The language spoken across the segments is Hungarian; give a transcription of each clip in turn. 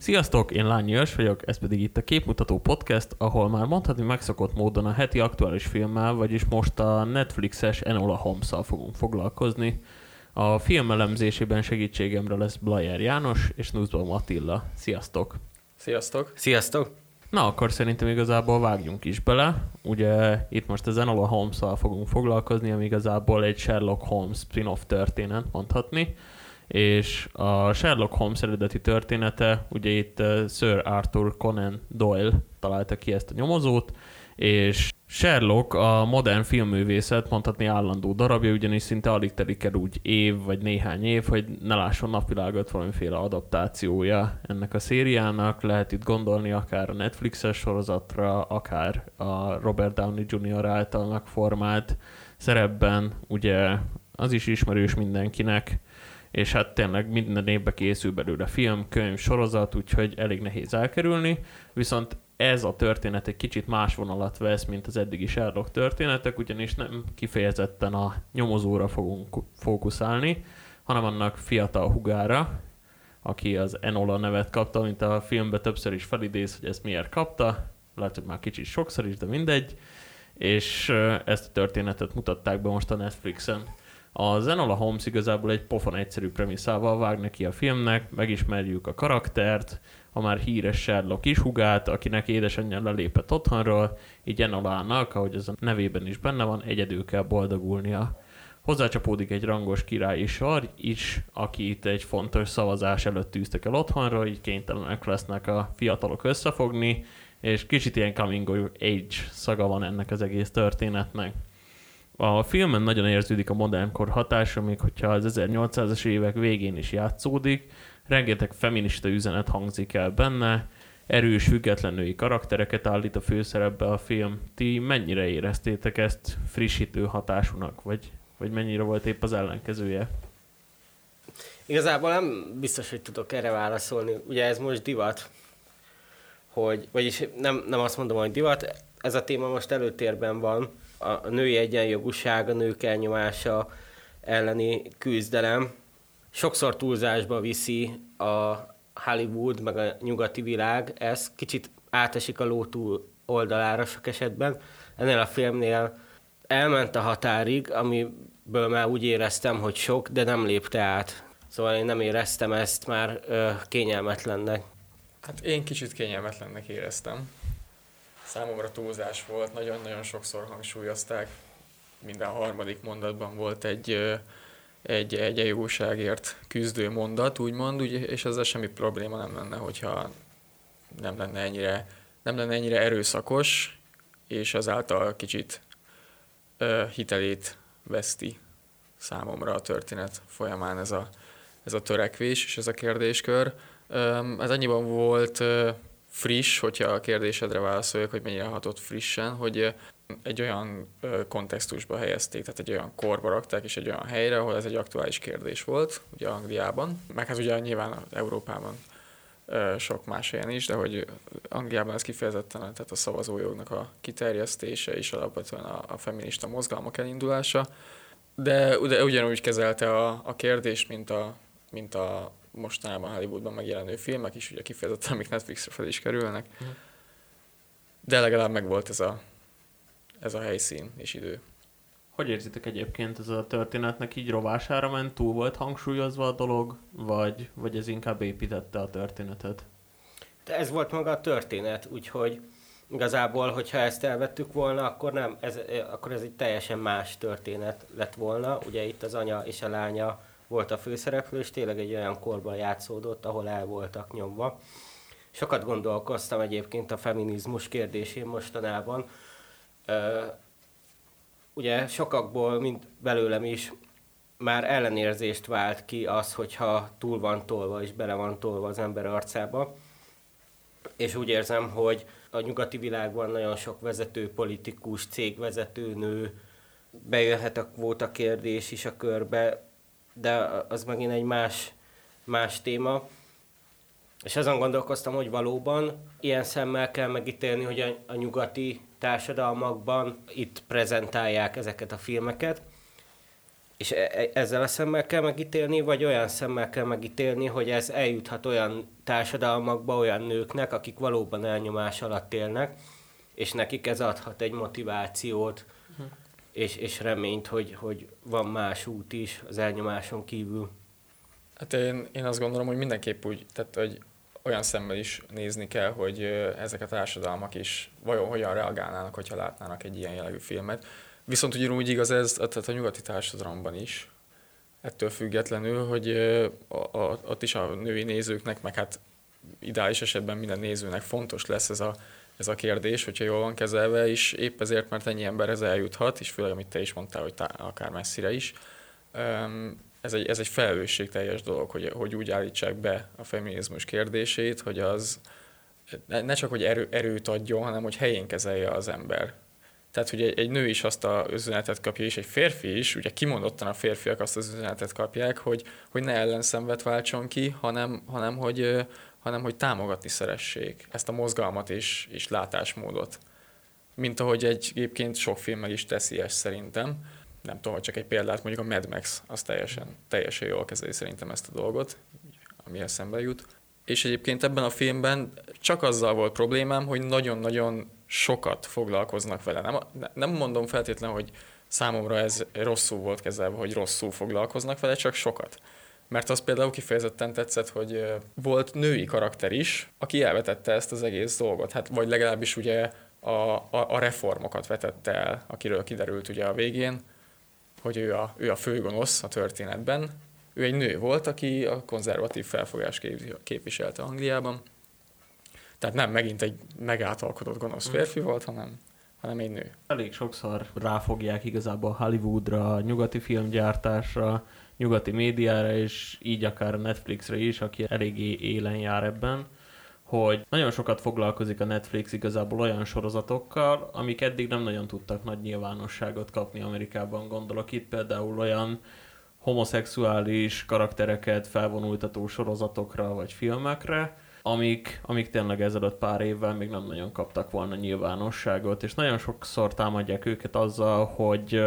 Sziasztok, én Lányi Örs vagyok, ez pedig itt a Képmutató Podcast, ahol már mondhatni megszokott módon a heti aktuális filmmel, vagyis most a Netflixes Enola holmes fogunk foglalkozni. A film elemzésében segítségemre lesz Blajer János és Nussbaum Attila. Sziasztok! Sziasztok! Sziasztok! Na, akkor szerintem igazából vágjunk is bele. Ugye itt most az Enola holmes fogunk foglalkozni, ami igazából egy Sherlock Holmes spin-off történet, mondhatni és a Sherlock Holmes eredeti története, ugye itt uh, Sir Arthur Conan Doyle találta ki ezt a nyomozót, és Sherlock a modern filmművészet mondhatni állandó darabja, ugyanis szinte alig telik el úgy év vagy néhány év, hogy ne lásson napvilágot valamiféle adaptációja ennek a szériának. Lehet itt gondolni akár a Netflixes sorozatra, akár a Robert Downey Jr. által megformált szerepben, ugye az is ismerős mindenkinek, és hát tényleg minden évben készül belőle film, könyv, sorozat, úgyhogy elég nehéz elkerülni, viszont ez a történet egy kicsit más vonalat vesz, mint az eddigi Sherlock történetek, ugyanis nem kifejezetten a nyomozóra fogunk fókuszálni, hanem annak fiatal hugára, aki az Enola nevet kapta, mint a filmben többször is felidéz, hogy ezt miért kapta, lehet, hogy már kicsit sokszor is, de mindegy, és ezt a történetet mutatták be most a Netflixen. A Zenola Holmes igazából egy pofon egyszerű premisszával vág neki a filmnek, megismerjük a karaktert, a már híres Sherlock is hugát, akinek édesanyja lelépett otthonról, így Enolának, ahogy az a nevében is benne van, egyedül kell boldogulnia. Hozzácsapódik egy rangos királyi sor is, aki itt egy fontos szavazás előtt tűztek el otthonról, így kénytelenek lesznek a fiatalok összefogni, és kicsit ilyen coming of age szaga van ennek az egész történetnek. A filmen nagyon érződik a modernkor hatása, még hogyha az 1800-as évek végén is játszódik, rengeteg feminista üzenet hangzik el benne, erős, független karaktereket állít a főszerepbe a film. Ti mennyire éreztétek ezt frissítő hatásúnak, vagy, vagy mennyire volt épp az ellenkezője? Igazából nem biztos, hogy tudok erre válaszolni. Ugye ez most divat, hogy, vagyis nem, nem azt mondom, hogy divat, ez a téma most előtérben van, a női egyenjogúság, a nők elnyomása elleni küzdelem sokszor túlzásba viszi a Hollywood, meg a nyugati világ, ez kicsit átesik a ló túl oldalára sok esetben. Ennél a filmnél elment a határig, amiből már úgy éreztem, hogy sok, de nem lépte át. Szóval én nem éreztem ezt már ö, kényelmetlennek. Hát én kicsit kényelmetlennek éreztem számomra túlzás volt, nagyon-nagyon sokszor hangsúlyozták, minden harmadik mondatban volt egy, egy egyenjogúságért küzdő mondat, úgymond, és ezzel semmi probléma nem lenne, hogyha nem lenne ennyire, nem lenne ennyire erőszakos, és azáltal kicsit ö, hitelét veszti számomra a történet folyamán ez a, ez a törekvés és ez a kérdéskör. Ez annyiban volt friss, hogyha a kérdésedre válaszoljak, hogy mennyire hatott frissen, hogy egy olyan kontextusba helyezték, tehát egy olyan korba rakták, és egy olyan helyre, ahol ez egy aktuális kérdés volt, ugye Angliában, meg hát ugye nyilván Európában sok más helyen is, de hogy Angliában ez kifejezetten tehát a szavazójognak a kiterjesztése és alapvetően a, a feminista mozgalmak elindulása, de, de ugyanúgy kezelte a, a kérdést, mint a, mint a mostanában Hollywoodban megjelenő filmek is, ugye kifejezetten, amik Netflixre fel is kerülnek. Mm. De legalább megvolt ez a, ez a helyszín és idő. Hogy érzitek egyébként ez a történetnek így rovására ment, túl volt hangsúlyozva a dolog, vagy, vagy ez inkább építette a történetet? De ez volt maga a történet, úgyhogy igazából, hogyha ezt elvettük volna, akkor nem, ez, akkor ez egy teljesen más történet lett volna. Ugye itt az anya és a lánya volt a főszereplő, és tényleg egy olyan korban játszódott, ahol el voltak nyomva. Sokat gondolkoztam egyébként a feminizmus kérdésén mostanában. ugye sokakból, mint belőlem is, már ellenérzést vált ki az, hogyha túl van tolva és bele van tolva az ember arcába. És úgy érzem, hogy a nyugati világban nagyon sok vezető politikus, cégvezető nő bejöhet a kvóta kérdés is a körbe, de az megint egy más, más téma. És azon gondolkoztam, hogy valóban ilyen szemmel kell megítélni, hogy a, a nyugati társadalmakban itt prezentálják ezeket a filmeket. És e- e- ezzel a szemmel kell megítélni, vagy olyan szemmel kell megítélni, hogy ez eljuthat olyan társadalmakba, olyan nőknek, akik valóban elnyomás alatt élnek, és nekik ez adhat egy motivációt. És, és reményt, hogy, hogy van más út is az elnyomáson kívül. Hát én, én azt gondolom, hogy mindenképp úgy, tehát hogy olyan szemmel is nézni kell, hogy ezek a társadalmak is vajon hogyan reagálnának, hogyha látnának egy ilyen jellegű filmet. Viszont ugyanúgy igaz ez tehát a nyugati társadalomban is, ettől függetlenül, hogy a, a, ott is a női nézőknek, meg hát ideális esetben minden nézőnek fontos lesz ez a, ez a kérdés, hogyha jól van kezelve, és épp ezért, mert ennyi emberhez eljuthat, és főleg, amit te is mondtál, hogy tá, akár messzire is, ez egy, ez egy felelősségteljes dolog, hogy, hogy úgy állítsák be a feminizmus kérdését, hogy az ne csak, hogy erő, erőt adjon, hanem hogy helyén kezelje az ember. Tehát, hogy egy, egy nő is azt az üzenetet kapja, és egy férfi is, ugye kimondottan a férfiak azt az üzenetet kapják, hogy, hogy ne ellenszenvet váltson ki, hanem, hanem, hogy, hanem hogy támogatni szeressék ezt a mozgalmat és, és látásmódot. Mint ahogy egyébként sok film meg is teszi ezt szerintem nem tudom, hogy csak egy példát, mondjuk a Mad Max, az teljesen, teljesen jól kezeli szerintem ezt a dolgot, ami eszembe jut. És egyébként ebben a filmben csak azzal volt problémám, hogy nagyon-nagyon sokat foglalkoznak vele. Nem, nem mondom feltétlenül, hogy számomra ez rosszul volt kezelve, hogy rosszul foglalkoznak vele, csak sokat. Mert az például kifejezetten tetszett, hogy volt női karakter is, aki elvetette ezt az egész dolgot. Hát vagy legalábbis ugye a, a, a reformokat vetette el, akiről kiderült ugye a végén, hogy ő a, ő a főgonosz a történetben. Ő egy nő volt, aki a konzervatív felfogás képviselte Angliában. Tehát nem megint egy megáltalkodott gonosz férfi volt, hanem, hanem egy nő. Elég sokszor ráfogják igazából Hollywoodra, nyugati filmgyártásra, nyugati médiára, és így akár Netflixre is, aki eléggé élen jár ebben hogy nagyon sokat foglalkozik a Netflix igazából olyan sorozatokkal, amik eddig nem nagyon tudtak nagy nyilvánosságot kapni Amerikában. Gondolok itt például olyan homoszexuális karaktereket felvonultató sorozatokra vagy filmekre, amik, amik tényleg ezelőtt pár évvel még nem nagyon kaptak volna nyilvánosságot, és nagyon sokszor támadják őket azzal, hogy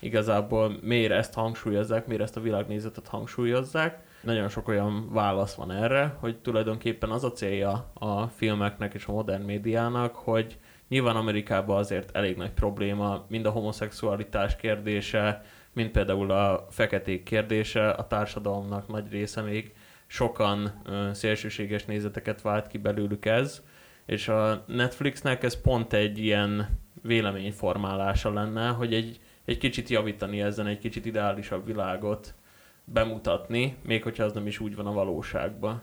igazából miért ezt hangsúlyozzák, miért ezt a világnézetet hangsúlyozzák, nagyon sok olyan válasz van erre, hogy tulajdonképpen az a célja a filmeknek és a modern médiának, hogy nyilván Amerikában azért elég nagy probléma, mind a homoszexualitás kérdése, mint például a feketék kérdése, a társadalomnak nagy része még sokan szélsőséges nézeteket vált ki belőlük ez, és a Netflixnek ez pont egy ilyen véleményformálása lenne, hogy egy, egy kicsit javítani ezen, egy kicsit ideálisabb világot bemutatni, még hogyha az nem is úgy van a valóságban.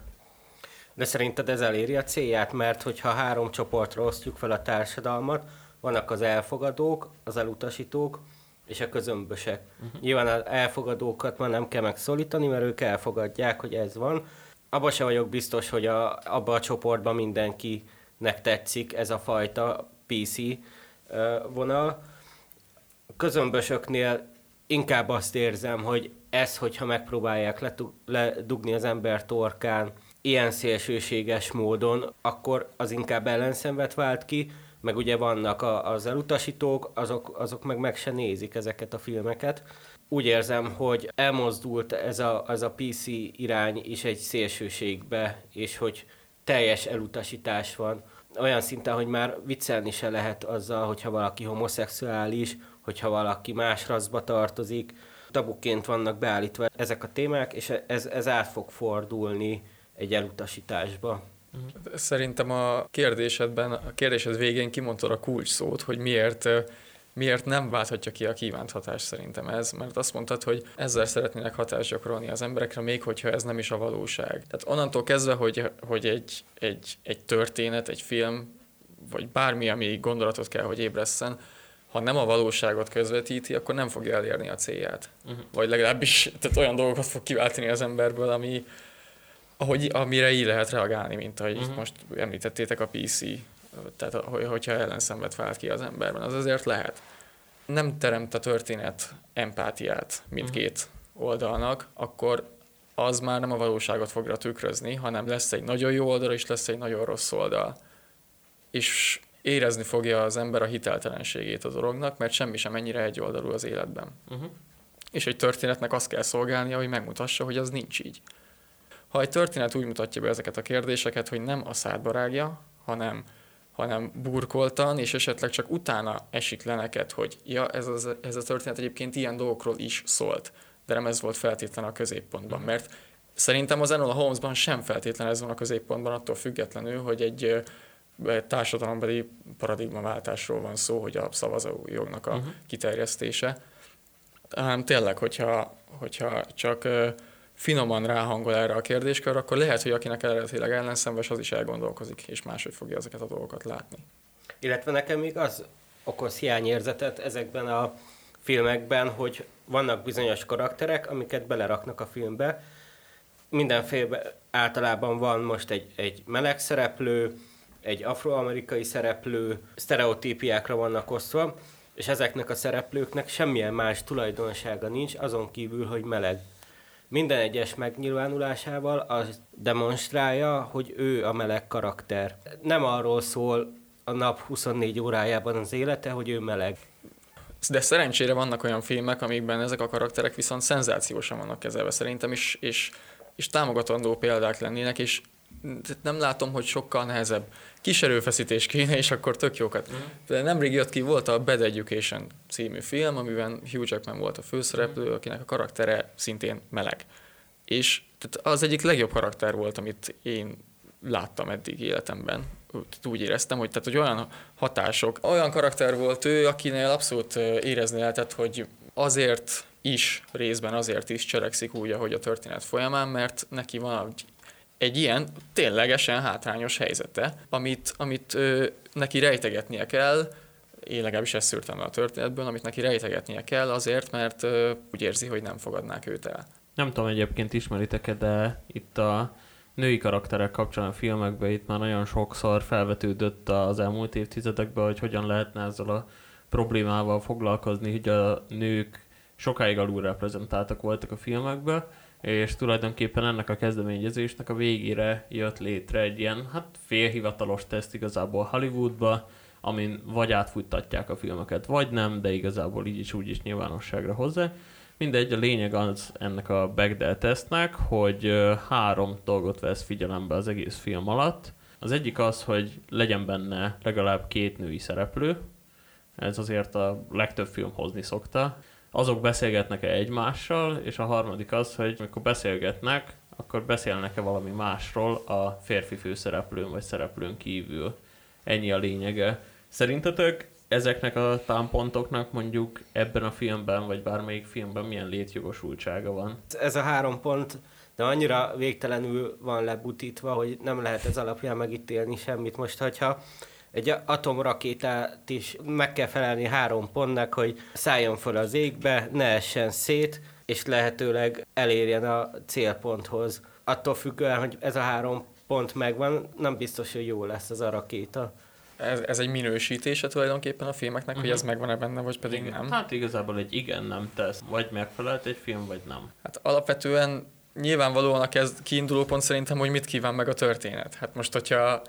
De szerinted ez eléri a célját? Mert hogyha három csoportra osztjuk fel a társadalmat, vannak az elfogadók, az elutasítók, és a közömbösek. Uh-huh. Nyilván az elfogadókat már nem kell megszólítani, mert ők elfogadják, hogy ez van. Abba se vagyok biztos, hogy a, abba a csoportban mindenkinek tetszik ez a fajta PC vonal. A közömbösöknél inkább azt érzem, hogy ez, hogyha megpróbálják ledugni az ember torkán ilyen szélsőséges módon, akkor az inkább ellenszenvet vált ki, meg ugye vannak a, az elutasítók, azok, azok meg meg se nézik ezeket a filmeket. Úgy érzem, hogy elmozdult ez a, ez a PC irány is egy szélsőségbe, és hogy teljes elutasítás van. Olyan szinten, hogy már viccelni se lehet azzal, hogyha valaki homoszexuális, hogyha valaki más raszba tartozik, tabuként vannak beállítva ezek a témák, és ez, ez át fog fordulni egy elutasításba. Szerintem a kérdésedben, a kérdésed végén kimondtad a kulcs szót, hogy miért miért nem válthatja ki a kívánt hatást szerintem ez, mert azt mondtad, hogy ezzel szeretnének hatást gyakorolni az emberekre, még hogyha ez nem is a valóság. Tehát onnantól kezdve, hogy, hogy egy, egy, egy történet, egy film, vagy bármi, ami gondolatot kell, hogy ébresszen, ha nem a valóságot közvetíti, akkor nem fogja elérni a célját. Uh-huh. Vagy legalábbis tehát olyan dolgokat fog kiváltani az emberből, ami, ahogy, amire így lehet reagálni, mint ahogy uh-huh. most említettétek a PC, tehát hogyha ellenszenvet vált ki az emberben, az azért lehet. Nem teremt a történet empátiát mindkét uh-huh. oldalnak, akkor az már nem a valóságot fogra tükrözni, hanem lesz egy nagyon jó oldal, és lesz egy nagyon rossz oldal. És érezni fogja az ember a hiteltelenségét a dolognak, mert semmi sem ennyire egyoldalú az életben. Uh-huh. és egy történetnek azt kell szolgálnia, hogy megmutassa, hogy az nincs így. Ha egy történet úgy mutatja be ezeket a kérdéseket, hogy nem a szádba rágja, hanem, hanem burkoltan, és esetleg csak utána esik le neked, hogy ja, ez, az, ez a történet egyébként ilyen dolgokról is szólt, de nem ez volt feltétlen a középpontban, mhm. mert szerintem az Enola Holmesban sem feltétlen ez van a középpontban, attól függetlenül, hogy egy társadalombeli paradigmaváltásról van szó, hogy a szavazójognak a uh-huh. kiterjesztése. Hanem tényleg, hogyha, hogyha csak finoman ráhangol erre a kérdéskör, akkor lehet, hogy akinek eredetileg ellenszenves, az is elgondolkozik, és máshogy fogja ezeket a dolgokat látni. Illetve nekem még az okoz hiányérzetet ezekben a filmekben, hogy vannak bizonyos karakterek, amiket beleraknak a filmbe. Mindenféle általában van most egy, egy meleg szereplő, egy afroamerikai szereplő, sztereotípiákra vannak osztva, és ezeknek a szereplőknek semmilyen más tulajdonsága nincs, azon kívül, hogy meleg. Minden egyes megnyilvánulásával az demonstrálja, hogy ő a meleg karakter. Nem arról szól a nap 24 órájában az élete, hogy ő meleg. De szerencsére vannak olyan filmek, amikben ezek a karakterek viszont szenzációsan vannak kezelve szerintem is, és, és támogatandó példák lennének, és nem látom, hogy sokkal nehezebb. Kis erőfeszítés kéne, és akkor tök jókat. Mm. De nemrég jött ki, volt a Bad Education című film, amiben Hugh Jackman volt a főszereplő, mm. akinek a karaktere szintén meleg. És tehát az egyik legjobb karakter volt, amit én láttam eddig életemben. Úgy éreztem, hogy, tehát, hogy olyan hatások, olyan karakter volt ő, akinél abszolút érezni lehetett, hogy azért is, részben azért is cselekszik úgy, ahogy a történet folyamán, mert neki van egy egy ilyen ténylegesen hátrányos helyzete, amit, amit ö, neki rejtegetnie kell, én legalábbis ezt szűrtem a történetből, amit neki rejtegetnie kell azért, mert ö, úgy érzi, hogy nem fogadnák őt el. Nem tudom egyébként ismeritek-e, de itt a női karakterek kapcsán a filmekben itt már nagyon sokszor felvetődött az elmúlt évtizedekben, hogy hogyan lehetne ezzel a problémával foglalkozni, hogy a nők sokáig alulreprezentáltak voltak a filmekben, és tulajdonképpen ennek a kezdeményezésnek a végére jött létre egy ilyen, hát félhivatalos teszt igazából Hollywoodba, amin vagy átfuttatják a filmeket, vagy nem, de igazából így is úgy is nyilvánosságra hozzá. Mindegy, a lényeg az ennek a Bechdel tesztnek, hogy három dolgot vesz figyelembe az egész film alatt. Az egyik az, hogy legyen benne legalább két női szereplő, ez azért a legtöbb film hozni szokta azok beszélgetnek-e egymással, és a harmadik az, hogy amikor beszélgetnek, akkor beszélnek-e valami másról a férfi főszereplőn vagy szereplőn kívül. Ennyi a lényege. Szerintetek ezeknek a támpontoknak mondjuk ebben a filmben, vagy bármelyik filmben milyen létjogosultsága van? Ez a három pont de annyira végtelenül van lebutítva, hogy nem lehet ez alapján megítélni semmit. Most, hogyha egy atomrakétát is meg kell felelni három pontnak, hogy szálljon fel az égbe, ne essen szét, és lehetőleg elérjen a célponthoz. Attól függően, hogy ez a három pont megvan, nem biztos, hogy jó lesz az a rakéta. Ez, ez egy minősítése tulajdonképpen a filmeknek, uh-huh. hogy ez mhm. megvan-e benne, vagy pedig igen. nem? Hát igazából egy igen-nem tesz. Vagy megfelelt egy film, vagy nem. Hát alapvetően nyilvánvalóan a kezd, kiinduló pont szerintem, hogy mit kíván meg a történet. Hát most, hogyha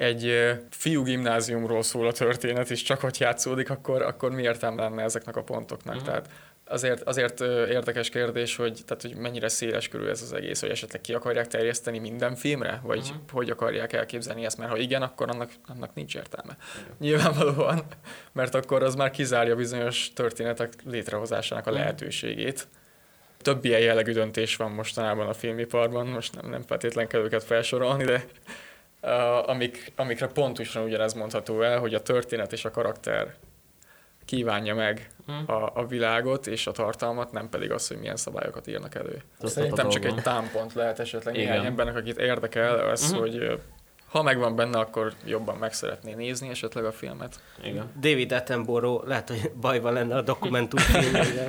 egy fiú gimnáziumról szól a történet, és csak hogy játszódik, akkor, akkor mi értelme lenne ezeknek a pontoknak? Uh-huh. Tehát azért, azért érdekes kérdés, hogy, tehát, hogy mennyire széles körül ez az egész, hogy esetleg ki akarják terjeszteni minden filmre, vagy uh-huh. hogy akarják elképzelni ezt, mert ha igen, akkor annak, annak nincs értelme. Uh-huh. Nyilvánvalóan, mert akkor az már kizárja bizonyos történetek létrehozásának a lehetőségét. Több ilyen jellegű döntés van mostanában a filmiparban, most nem, nem feltétlenül kell őket felsorolni, de amik, amikre pontosan ugyanez mondható el, hogy a történet és a karakter kívánja meg hmm. a, a világot és a tartalmat, nem pedig az, hogy milyen szabályokat írnak elő. Ez Szerintem csak egy támpont lehet esetleg Igen. néhány embernek, akit érdekel, az, uh-huh. hogy ha megvan benne, akkor jobban meg szeretné nézni esetleg a filmet. Igen. David Attenborough lehet, hogy bajban lenne a dokumentum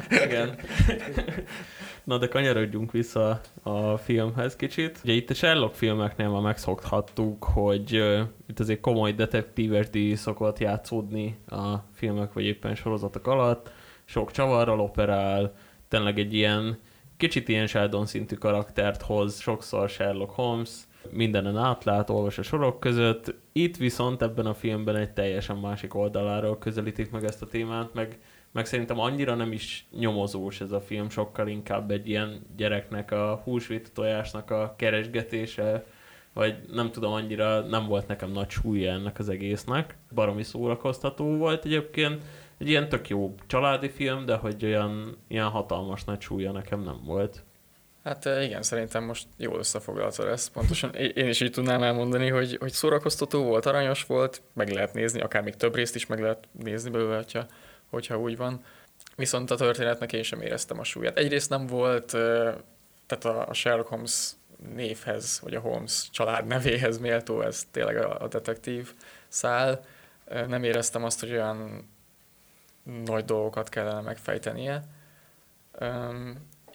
Igen. Na de kanyarodjunk vissza a filmhez kicsit. Ugye itt a Sherlock filmeknél már megszokhattuk, hogy uh, itt azért komoly detektíves díj szokott játszódni a filmek vagy éppen sorozatok alatt. Sok csavarral operál, tényleg egy ilyen kicsit ilyen Sheldon szintű karaktert hoz, sokszor Sherlock Holmes, mindenen átlát, olvas a sorok között. Itt viszont ebben a filmben egy teljesen másik oldaláról közelítik meg ezt a témát, meg meg szerintem annyira nem is nyomozós ez a film, sokkal inkább egy ilyen gyereknek a húsvét tojásnak a keresgetése, vagy nem tudom, annyira nem volt nekem nagy súlya ennek az egésznek. Baromi szórakoztató volt egyébként. Egy ilyen tök jó családi film, de hogy olyan ilyen hatalmas nagy súlya nekem nem volt. Hát igen, szerintem most jól összefoglaltad ezt. Pontosan én is így tudnám elmondani, hogy, hogy szórakoztató volt, aranyos volt, meg lehet nézni, akár még több részt is meg lehet nézni belőle, hogyha, hogyha úgy van. Viszont a történetnek én sem éreztem a súlyát. Egyrészt nem volt, tehát a Sherlock Holmes névhez, vagy a Holmes család nevéhez méltó, ez tényleg a, detektív szál. Nem éreztem azt, hogy olyan nagy dolgokat kellene megfejtenie.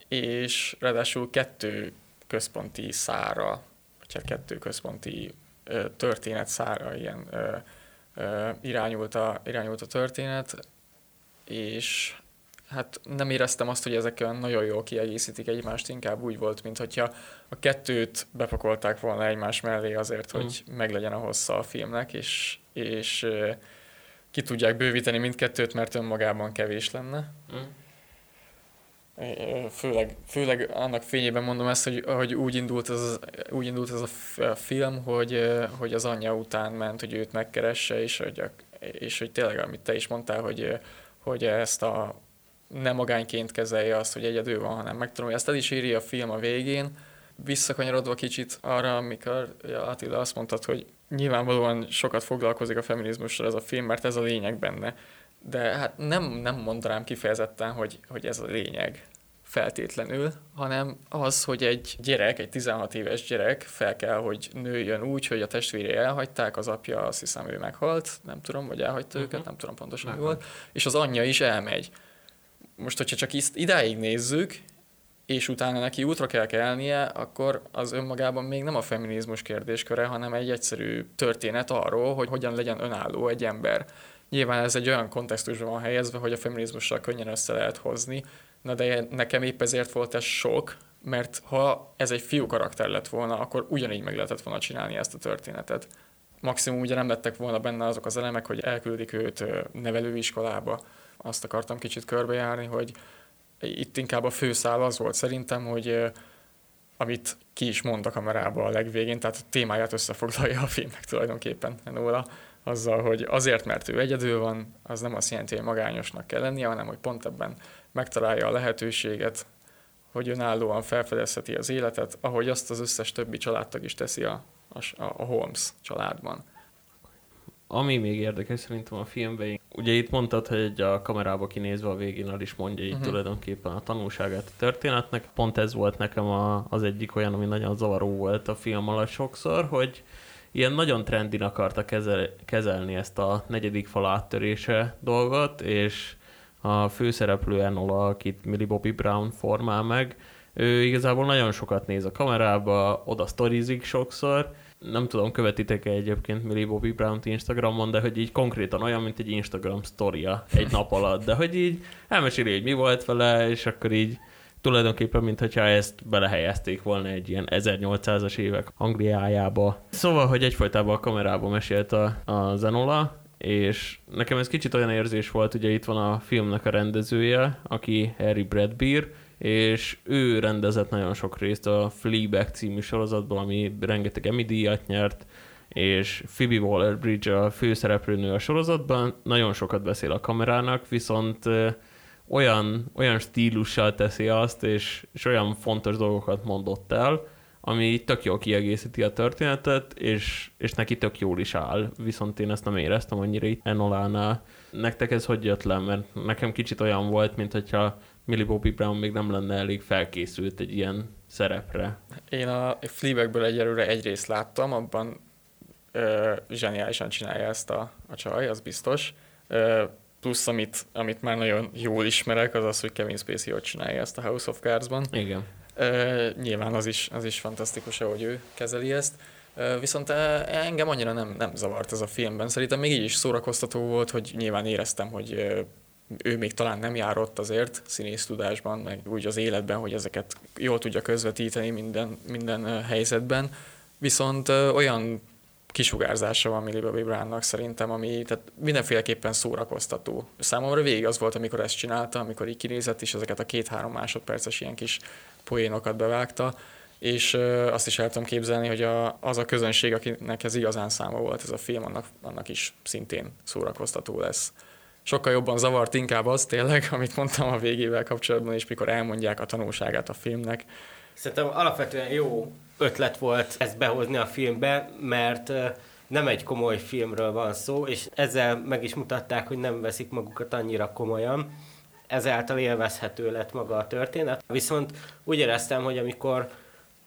És ráadásul kettő központi szára, vagy hát kettő központi történet szára ilyen irányult a, irányult a történet, és hát nem éreztem azt, hogy ezek nagyon jól kiegészítik egymást, inkább úgy volt, mint hogyha a kettőt bepakolták volna egymás mellé azért, hogy mm. meglegyen a hossza a filmnek, és, és ki tudják bővíteni mindkettőt, mert önmagában kevés lenne. Mm. Főleg, főleg annak fényében mondom ezt, hogy, hogy úgy, indult ez, úgy indult ez a film, hogy, hogy az anyja után ment, hogy őt megkeresse, és hogy, és hogy tényleg, amit te is mondtál, hogy, hogy ezt a nem magányként kezelje azt, hogy egyedül van, hanem megtanulja. Ezt el is írja a film a végén, visszakanyarodva kicsit arra, amikor ja, Attila azt mondtad, hogy nyilvánvalóan sokat foglalkozik a feminizmussal ez a film, mert ez a lényeg benne. De hát nem, nem mondanám kifejezetten, hogy, hogy ez a lényeg feltétlenül, hanem az, hogy egy gyerek, egy 16 éves gyerek fel kell, hogy nőjön úgy, hogy a testvérei elhagyták, az apja azt hiszem ő meghalt, nem tudom, vagy elhagyta uh-huh. őket, nem tudom pontosan mi volt, és az anyja is elmegy most, hogyha csak ezt idáig nézzük, és utána neki útra kell kelnie, akkor az önmagában még nem a feminizmus kérdésköre, hanem egy egyszerű történet arról, hogy hogyan legyen önálló egy ember. Nyilván ez egy olyan kontextusban van helyezve, hogy a feminizmussal könnyen össze lehet hozni, na de nekem épp ezért volt ez sok, mert ha ez egy fiú karakter lett volna, akkor ugyanígy meg lehetett volna csinálni ezt a történetet. Maximum ugye nem lettek volna benne azok az elemek, hogy elküldik őt nevelőiskolába, azt akartam kicsit körbejárni, hogy itt inkább a főszál az volt szerintem, hogy amit ki is mond a kamerába a legvégén, tehát a témáját összefoglalja a filmnek tulajdonképpen Enola, azzal, hogy azért, mert ő egyedül van, az nem azt jelenti, hogy magányosnak kell lennie, hanem hogy pont ebben megtalálja a lehetőséget, hogy önállóan felfedezheti az életet, ahogy azt az összes többi családtag is teszi a, a, a Holmes családban. Ami még érdekes szerintem a filmben, ugye itt mondtad, hogy a kamerába kinézve a végén el is mondja így uh-huh. tulajdonképpen a tanulságát a történetnek. Pont ez volt nekem a, az egyik olyan, ami nagyon zavaró volt a film alatt sokszor, hogy ilyen nagyon trendin akarta kezel, kezelni ezt a negyedik fal áttörése dolgot, és a főszereplő Enola, akit Millie Bobby Brown formál meg, ő igazából nagyon sokat néz a kamerába, oda sztorizik sokszor, nem tudom, követitek-e egyébként Millie Bobby Brown-t Instagramon, de hogy így konkrétan olyan, mint egy Instagram sztoria egy nap alatt, de hogy így elmeséli, hogy mi volt vele, és akkor így tulajdonképpen, mintha ezt belehelyezték volna egy ilyen 1800-as évek Angliájába. Szóval, hogy egyfajtában a kamerába mesélt a, a Zenola, és nekem ez kicsit olyan érzés volt, ugye itt van a filmnek a rendezője, aki Harry Bradbeer, és ő rendezett nagyon sok részt a Fleabag című sorozatból, ami rengeteg Emmy díjat nyert, és Phoebe Waller-Bridge a főszereplőnő a sorozatban, nagyon sokat beszél a kamerának, viszont olyan, olyan stílussal teszi azt, és, és olyan fontos dolgokat mondott el, ami tök jól kiegészíti a történetet, és, és neki tök jól is áll, viszont én ezt nem éreztem annyira itt Enolánál. Nektek ez hogy jött le? Mert nekem kicsit olyan volt, mint hogyha Millie Bobby Brown még nem lenne elég felkészült egy ilyen szerepre. Én a Fleabagből egyelőre egy részt láttam, abban ö, zseniálisan csinálja ezt a, a csaj, az biztos. Ö, plusz, amit, amit már nagyon jól ismerek, az az, hogy Kevin Spacey hogy csinálja ezt a House of Cards-ban. Igen. Ö, nyilván az is, az is fantasztikus, ahogy ő kezeli ezt. Viszont engem annyira nem, nem zavart ez a filmben. Szerintem még így is szórakoztató volt, hogy nyilván éreztem, hogy ő még talán nem járott azért színész tudásban, meg úgy az életben, hogy ezeket jól tudja közvetíteni minden, minden helyzetben, viszont olyan kisugárzása van Millie Bobby Brownnak szerintem, ami tehát mindenféleképpen szórakoztató. Számomra végig az volt, amikor ezt csinálta, amikor így kinézett, és ezeket a két-három másodperces ilyen kis poénokat bevágta, és azt is el tudom képzelni, hogy a, az a közönség, akinek ez igazán száma volt ez a film, annak, annak is szintén szórakoztató lesz. Sokkal jobban zavart inkább az tényleg, amit mondtam a végével kapcsolatban, és mikor elmondják a tanulságát a filmnek. Szerintem alapvetően jó ötlet volt ezt behozni a filmbe, mert nem egy komoly filmről van szó, és ezzel meg is mutatták, hogy nem veszik magukat annyira komolyan. Ezáltal élvezhető lett maga a történet. Viszont úgy éreztem, hogy amikor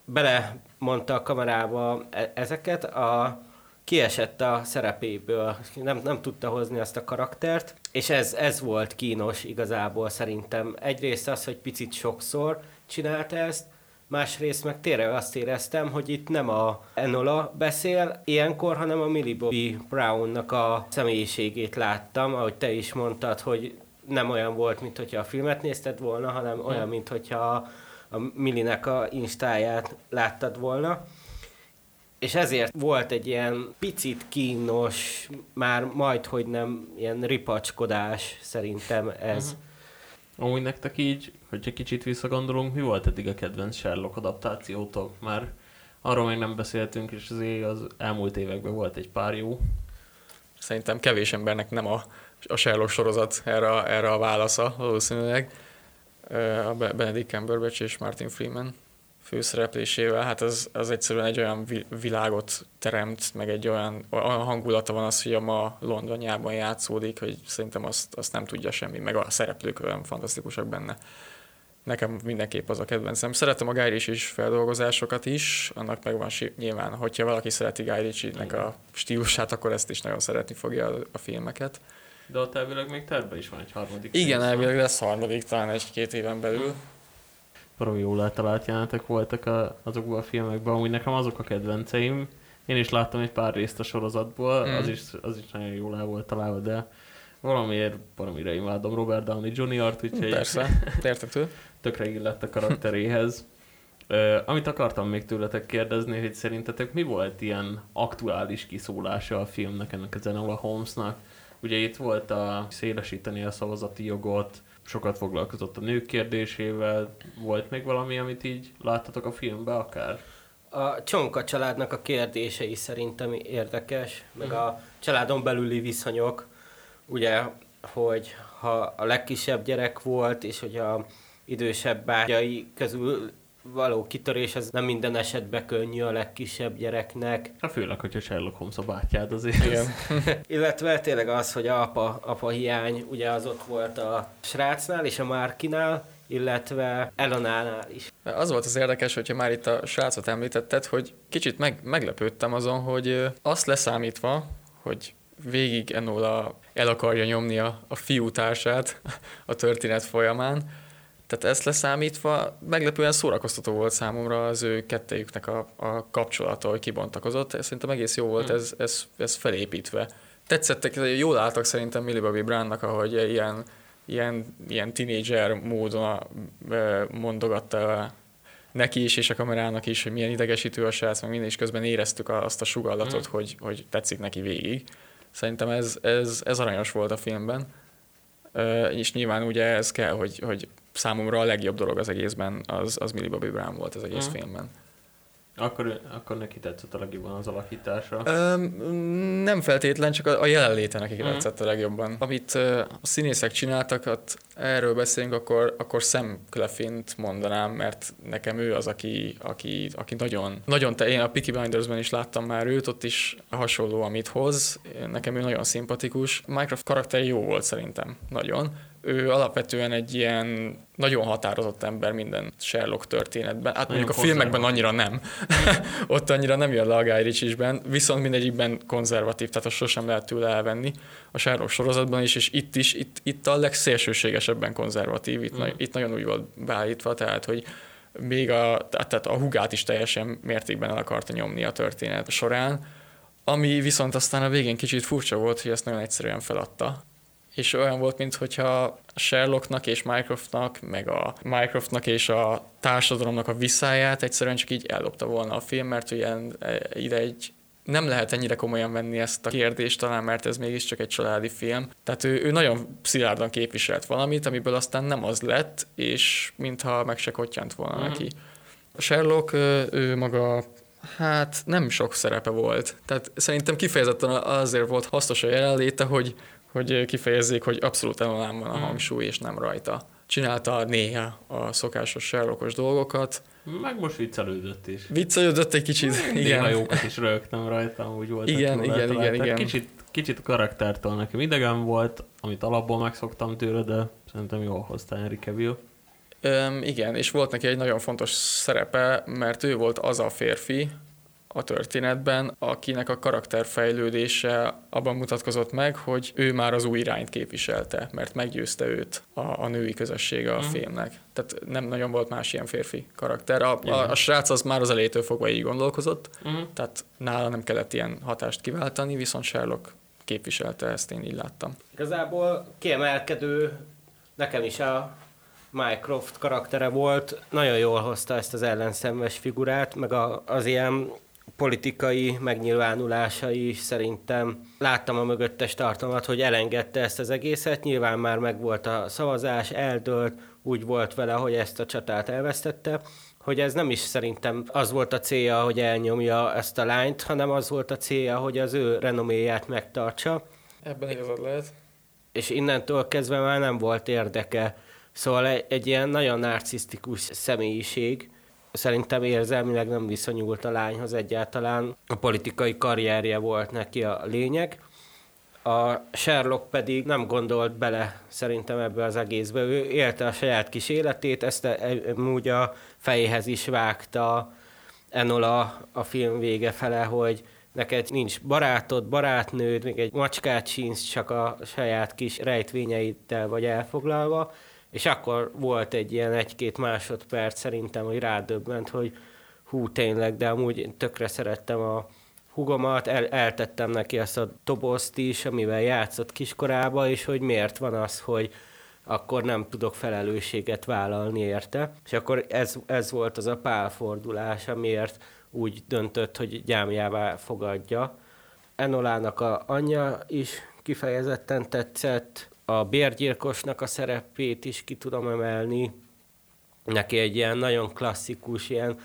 belemondta a kamerába e- ezeket, a, kiesett a szerepéből, nem, nem tudta hozni azt a karaktert, és ez, ez volt kínos igazából szerintem. Egyrészt az, hogy picit sokszor csinálta ezt, másrészt meg tényleg azt éreztem, hogy itt nem a Enola beszél ilyenkor, hanem a Millie Bobby Brownnak a személyiségét láttam, ahogy te is mondtad, hogy nem olyan volt, mint hogyha a filmet nézted volna, hanem olyan, mint hogyha a, a Millinek a instáját láttad volna. És ezért volt egy ilyen picit kínos, már majd, hogy nem ilyen ripacskodás szerintem ez. Uh-huh. Amúgy nektek így, hogyha kicsit visszagondolunk, mi volt eddig a kedvenc Sherlock adaptációtok? Már arról még nem beszéltünk, és azért az elmúlt években volt egy pár jó. Szerintem kevés embernek nem a, a Sherlock sorozat erre, erre a válasza valószínűleg. A Benedict Cumberbatch és Martin Freeman főszereplésével, hát az, az egyszerűen egy olyan világot teremt, meg egy olyan, olyan hangulata van az, hogy a ma Londonjában játszódik, hogy szerintem azt, azt nem tudja semmi, meg a szereplők olyan fantasztikusak benne. Nekem mindenképp az a kedvencem. Szeretem a Guy Ritchie feldolgozásokat is, annak meg van nyilván, hogyha valaki szereti Guy Ritchie-nek a stílusát, akkor ezt is nagyon szeretni fogja a, a filmeket. De ott elvileg még terve is van egy harmadik. Igen, elvileg lesz harmadik, talán egy-két éven belül baromi jól eltalált jelenetek voltak a, azokban a filmekben, amúgy nekem azok a kedvenceim. Én is láttam egy pár részt a sorozatból, mm. az, is, az is nagyon jól el volt találva, de valamiért valamire imádom Robert Downey Jr.-t, úgyhogy Persze, értető. tökre illett a karakteréhez. Uh, amit akartam még tőletek kérdezni, hogy szerintetek mi volt ilyen aktuális kiszólása a filmnek, ennek a Zenola Holmesnak? Ugye itt volt a szélesíteni a szavazati jogot, sokat foglalkozott a nők kérdésével. Volt még valami, amit így láttatok a filmben akár? A Csonka családnak a kérdései szerintem érdekes, meg uh-huh. a családon belüli viszonyok. Ugye, hogy ha a legkisebb gyerek volt, és hogy a idősebb bátyai közül való kitörés, ez nem minden esetben könnyű a legkisebb gyereknek. Hát főleg, hogyha Sherlock Holmes a bátyád azért. Igen. Illetve tényleg az, hogy apa, apa hiány, ugye az ott volt a srácnál és a Márkinál, illetve Elonánál is. Az volt az érdekes, hogyha már itt a srácot említetted, hogy kicsit meg, meglepődtem azon, hogy azt leszámítva, hogy végig Enola el akarja nyomni a, a fiútársát a történet folyamán, tehát ezt leszámítva meglepően szórakoztató volt számomra az ő kettejüknek a, a kapcsolata, hogy kibontakozott. Szerintem egész jó volt hmm. ez, ez, ez felépítve. Tetszettek, jól álltak szerintem Millie Bobby Brownnak, ahogy ilyen, ilyen, ilyen tínédzser módon mondogatta neki is, és a kamerának is, hogy milyen idegesítő a srác, meg minden is közben éreztük azt a sugallatot, hmm. hogy, hogy tetszik neki végig. Szerintem ez, ez, ez aranyos volt a filmben. és nyilván ugye ez kell, hogy, hogy számomra a legjobb dolog az egészben az, az Millie Bobby Brown volt az egész mm. filmben. Akkor, akkor neki tetszett a legjobban az alakítása? Öm, nem feltétlen, csak a, a jelenléte neki mm. tetszett a legjobban. Amit uh, a színészek csináltak, hát erről beszélünk, akkor, akkor Sam Cleffint mondanám, mert nekem ő az, aki, aki, aki nagyon, nagyon te, én a Peaky Blindersben is láttam már őt, ott is hasonló, amit hoz. Nekem ő nagyon szimpatikus. Minecraft karakter jó volt szerintem, nagyon ő alapvetően egy ilyen nagyon határozott ember minden Sherlock történetben. Hát mondjuk a filmekben annyira nem. Ott annyira nem jön le a Guy Ritchie-ben, viszont mindegyikben konzervatív, tehát azt sosem lehet tőle elvenni. A Sherlock sorozatban is, és itt is, itt, itt a legszélsőségesebben konzervatív, itt, mm. na, itt nagyon úgy volt beállítva, tehát hogy még a, tehát a hugát is teljesen mértékben el akarta nyomni a történet során, ami viszont aztán a végén kicsit furcsa volt, hogy ezt nagyon egyszerűen feladta és olyan volt, mintha Sherlocknak és Mycroftnak, meg a Mycroftnak és a társadalomnak a visszáját egyszerűen csak így eldobta volna a film, mert ugye ide egy nem lehet ennyire komolyan venni ezt a kérdést talán, mert ez mégiscsak egy családi film. Tehát ő, ő nagyon szilárdan képviselt valamit, amiből aztán nem az lett, és mintha meg se kottyant volna mm-hmm. neki. A Sherlock, ő maga Hát nem sok szerepe volt. Tehát szerintem kifejezetten azért volt hasznos a jelenléte, hogy, hogy kifejezzék, hogy abszolút elalán van a hangsúly, és nem rajta. Csinálta néha a szokásos Sherlockos dolgokat, meg most viccelődött is. Viccelődött egy kicsit, Néha igen. Jókat is rögtem rajta, úgy volt. Igen, igen, igen, igen. Kicsit, kicsit karaktertől nekem idegen volt, amit alapból megszoktam tőle, de szerintem jól hozta Henry Cavill. Öm, igen, és volt neki egy nagyon fontos szerepe, mert ő volt az a férfi, a történetben, akinek a karakterfejlődése abban mutatkozott meg, hogy ő már az új irányt képviselte, mert meggyőzte őt a, a női közössége a uh-huh. filmnek. Tehát nem nagyon volt más ilyen férfi karakter. A, a, a srác az már az elétől fogva így gondolkozott, uh-huh. tehát nála nem kellett ilyen hatást kiváltani, viszont Sherlock képviselte ezt, én így láttam. Igazából kiemelkedő nekem is a Mycroft karaktere volt, nagyon jól hozta ezt az ellenszenves figurát, meg a, az ilyen politikai megnyilvánulásai is szerintem láttam a mögöttes tartalmat, hogy elengedte ezt az egészet, nyilván már megvolt a szavazás, eldőlt, úgy volt vele, hogy ezt a csatát elvesztette, hogy ez nem is szerintem az volt a célja, hogy elnyomja ezt a lányt, hanem az volt a célja, hogy az ő renoméját megtartsa. Ebben igazad lehet. És innentől kezdve már nem volt érdeke. Szóval egy, egy ilyen nagyon narcisztikus személyiség, szerintem érzelmileg nem viszonyult a lányhoz egyáltalán. A politikai karrierje volt neki a lényeg. A Sherlock pedig nem gondolt bele szerintem ebbe az egészbe. Ő élte a saját kis életét, ezt úgy a fejéhez is vágta Enola a film vége fele, hogy neked nincs barátod, barátnőd, még egy macskát sincs, csak a saját kis rejtvényeiddel vagy elfoglalva és akkor volt egy ilyen egy-két másodperc szerintem, hogy rádöbbent, hogy hú, tényleg, de amúgy tökre szerettem a hugomat, el, eltettem neki azt a dobozt is, amivel játszott kiskorába, és hogy miért van az, hogy akkor nem tudok felelősséget vállalni érte. És akkor ez, ez volt az a pálfordulás, amiért úgy döntött, hogy gyámjává fogadja. Enolának a anyja is kifejezetten tetszett, a bérgyilkosnak a szerepét is ki tudom emelni. Neki egy ilyen nagyon klasszikus, ilyen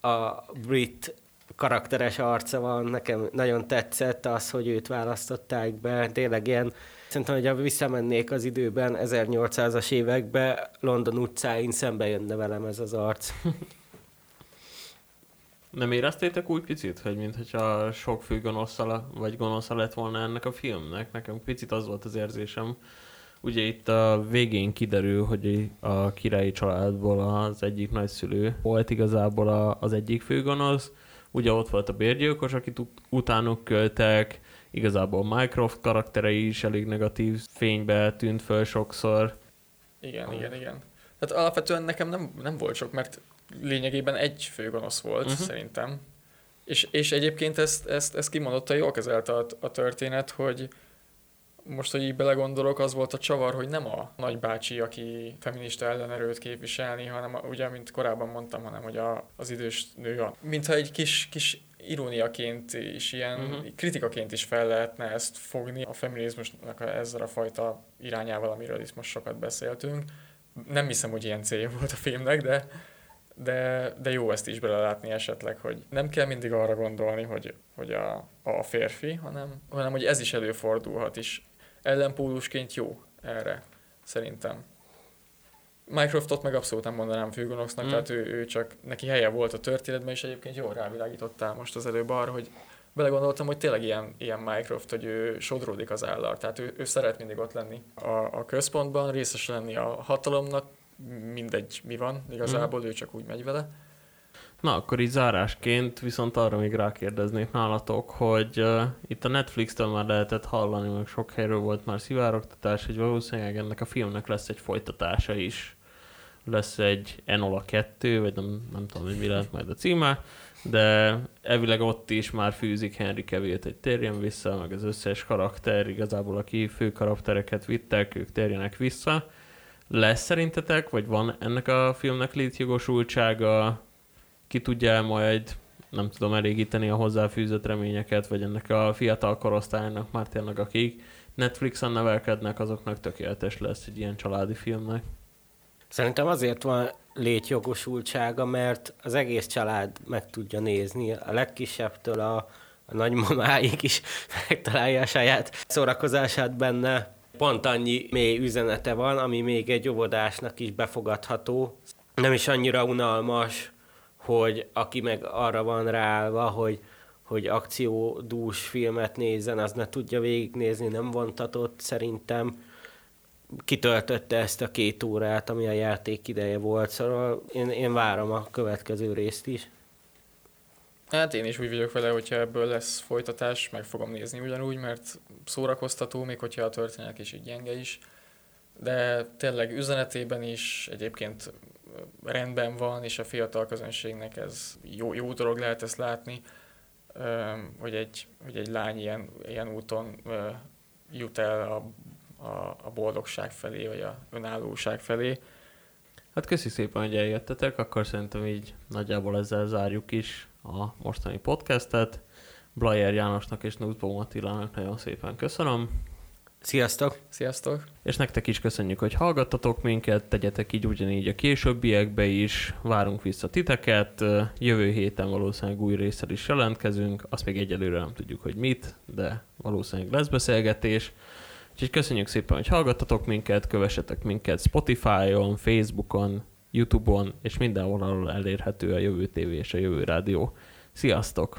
a brit karakteres arca van, nekem nagyon tetszett az, hogy őt választották be, tényleg ilyen, szerintem, hogy ha visszamennék az időben, 1800-as évekbe, London utcáin szembe jönne velem ez az arc. Nem éreztétek úgy picit, hogy mintha sok fő gonosza, vagy gonosza lett volna ennek a filmnek? Nekem picit az volt az érzésem. Ugye itt a végén kiderül, hogy a királyi családból az egyik nagyszülő volt igazából a, az egyik főgonosz. Ugye ott volt a bérgyilkos, akit utánuk költek, igazából Mycroft karakterei is elég negatív fénybe tűnt föl sokszor. Igen, igen, igen. Tehát alapvetően nekem nem, nem volt sok, mert lényegében egy főgonosz volt, uh-huh. szerintem. És, és egyébként ezt, ezt, ezt kimondottan jól kezelte a, a történet, hogy most, hogy így belegondolok, az volt a csavar, hogy nem a nagybácsi, aki feminista ellenerőt képviselni, hanem a, ugye, mint korábban mondtam, hanem hogy a, az idős nő, a, mintha egy kis, kis iróniaként is, ilyen uh-huh. kritikaként is fel lehetne ezt fogni a feminizmusnak ezzel a fajta irányával, amiről is most sokat beszéltünk. Nem hiszem, hogy ilyen célja volt a filmnek, de de, de jó ezt is belelátni esetleg, hogy nem kell mindig arra gondolni, hogy, hogy a, a férfi, hanem, hanem hogy ez is előfordulhat is. Ellenpólusként jó erre, szerintem. Mycroftot meg abszolút nem mondanám főgonosznak, mm. tehát ő, ő csak neki helye volt a történetben, és egyébként jól rávilágítottál most az előbb arra, hogy belegondoltam, hogy tényleg ilyen, ilyen Mycroft, hogy ő sodródik az állar, tehát ő, ő szeret mindig ott lenni a, a központban, részes lenni a hatalomnak, mindegy mi van, igazából mm. ő csak úgy megy vele. Na, akkor így zárásként viszont arra még rákérdeznék nálatok, hogy uh, itt a Netflix-től már lehetett hallani, meg sok helyről volt már szivárogtatás, hogy valószínűleg ennek a filmnek lesz egy folytatása is. Lesz egy Enola 2, vagy nem, nem tudom, hogy mi lehet majd a címe, de elvileg ott is már fűzik Henry cavill hogy térjen vissza, meg az összes karakter, igazából aki fő karaktereket vittek, ők térjenek vissza lesz szerintetek, vagy van ennek a filmnek létjogosultsága? Ki tudja majd nem tudom elégíteni a hozzáfűzött reményeket, vagy ennek a fiatal korosztálynak már tényleg, akik Netflixen nevelkednek, azoknak tökéletes lesz egy ilyen családi filmnek. Szerintem azért van létjogosultsága, mert az egész család meg tudja nézni, a legkisebbtől a, a nagymamáig is megtalálja a saját szórakozását benne. Pont annyi mély üzenete van, ami még egy óvodásnak is befogadható. Nem is annyira unalmas, hogy aki meg arra van ráállva, hogy, hogy akciódús filmet nézzen, az ne tudja végignézni, nem vontatott szerintem kitöltötte ezt a két órát, ami a játék ideje volt, szóval én, én várom a következő részt is. Hát én is úgy vagyok vele, hogyha ebből lesz folytatás, meg fogom nézni ugyanúgy, mert szórakoztató, még hogyha a történet is gyenge is. De tényleg üzenetében is egyébként rendben van, és a fiatal közönségnek ez jó, jó dolog lehet ezt látni, hogy egy, hogy egy lány ilyen, ilyen úton jut el a a, a boldogság felé, vagy a önállóság felé. Hát köszi szépen, hogy eljöttetek, akkor szerintem így nagyjából ezzel zárjuk is a mostani podcastet. Blajer Jánosnak és Nuszbó Attilának nagyon szépen köszönöm. Sziasztok! Sziasztok! És nektek is köszönjük, hogy hallgattatok minket, tegyetek így ugyanígy a későbbiekbe is, várunk vissza titeket, jövő héten valószínűleg új részsel is jelentkezünk, azt még egyelőre nem tudjuk, hogy mit, de valószínűleg lesz beszélgetés. Úgyhogy köszönjük szépen, hogy hallgattatok minket, kövessetek minket Spotify-on, Facebookon, Youtube-on, és mindenhol, elérhető a Jövő TV és a Jövő Rádió. Sziasztok!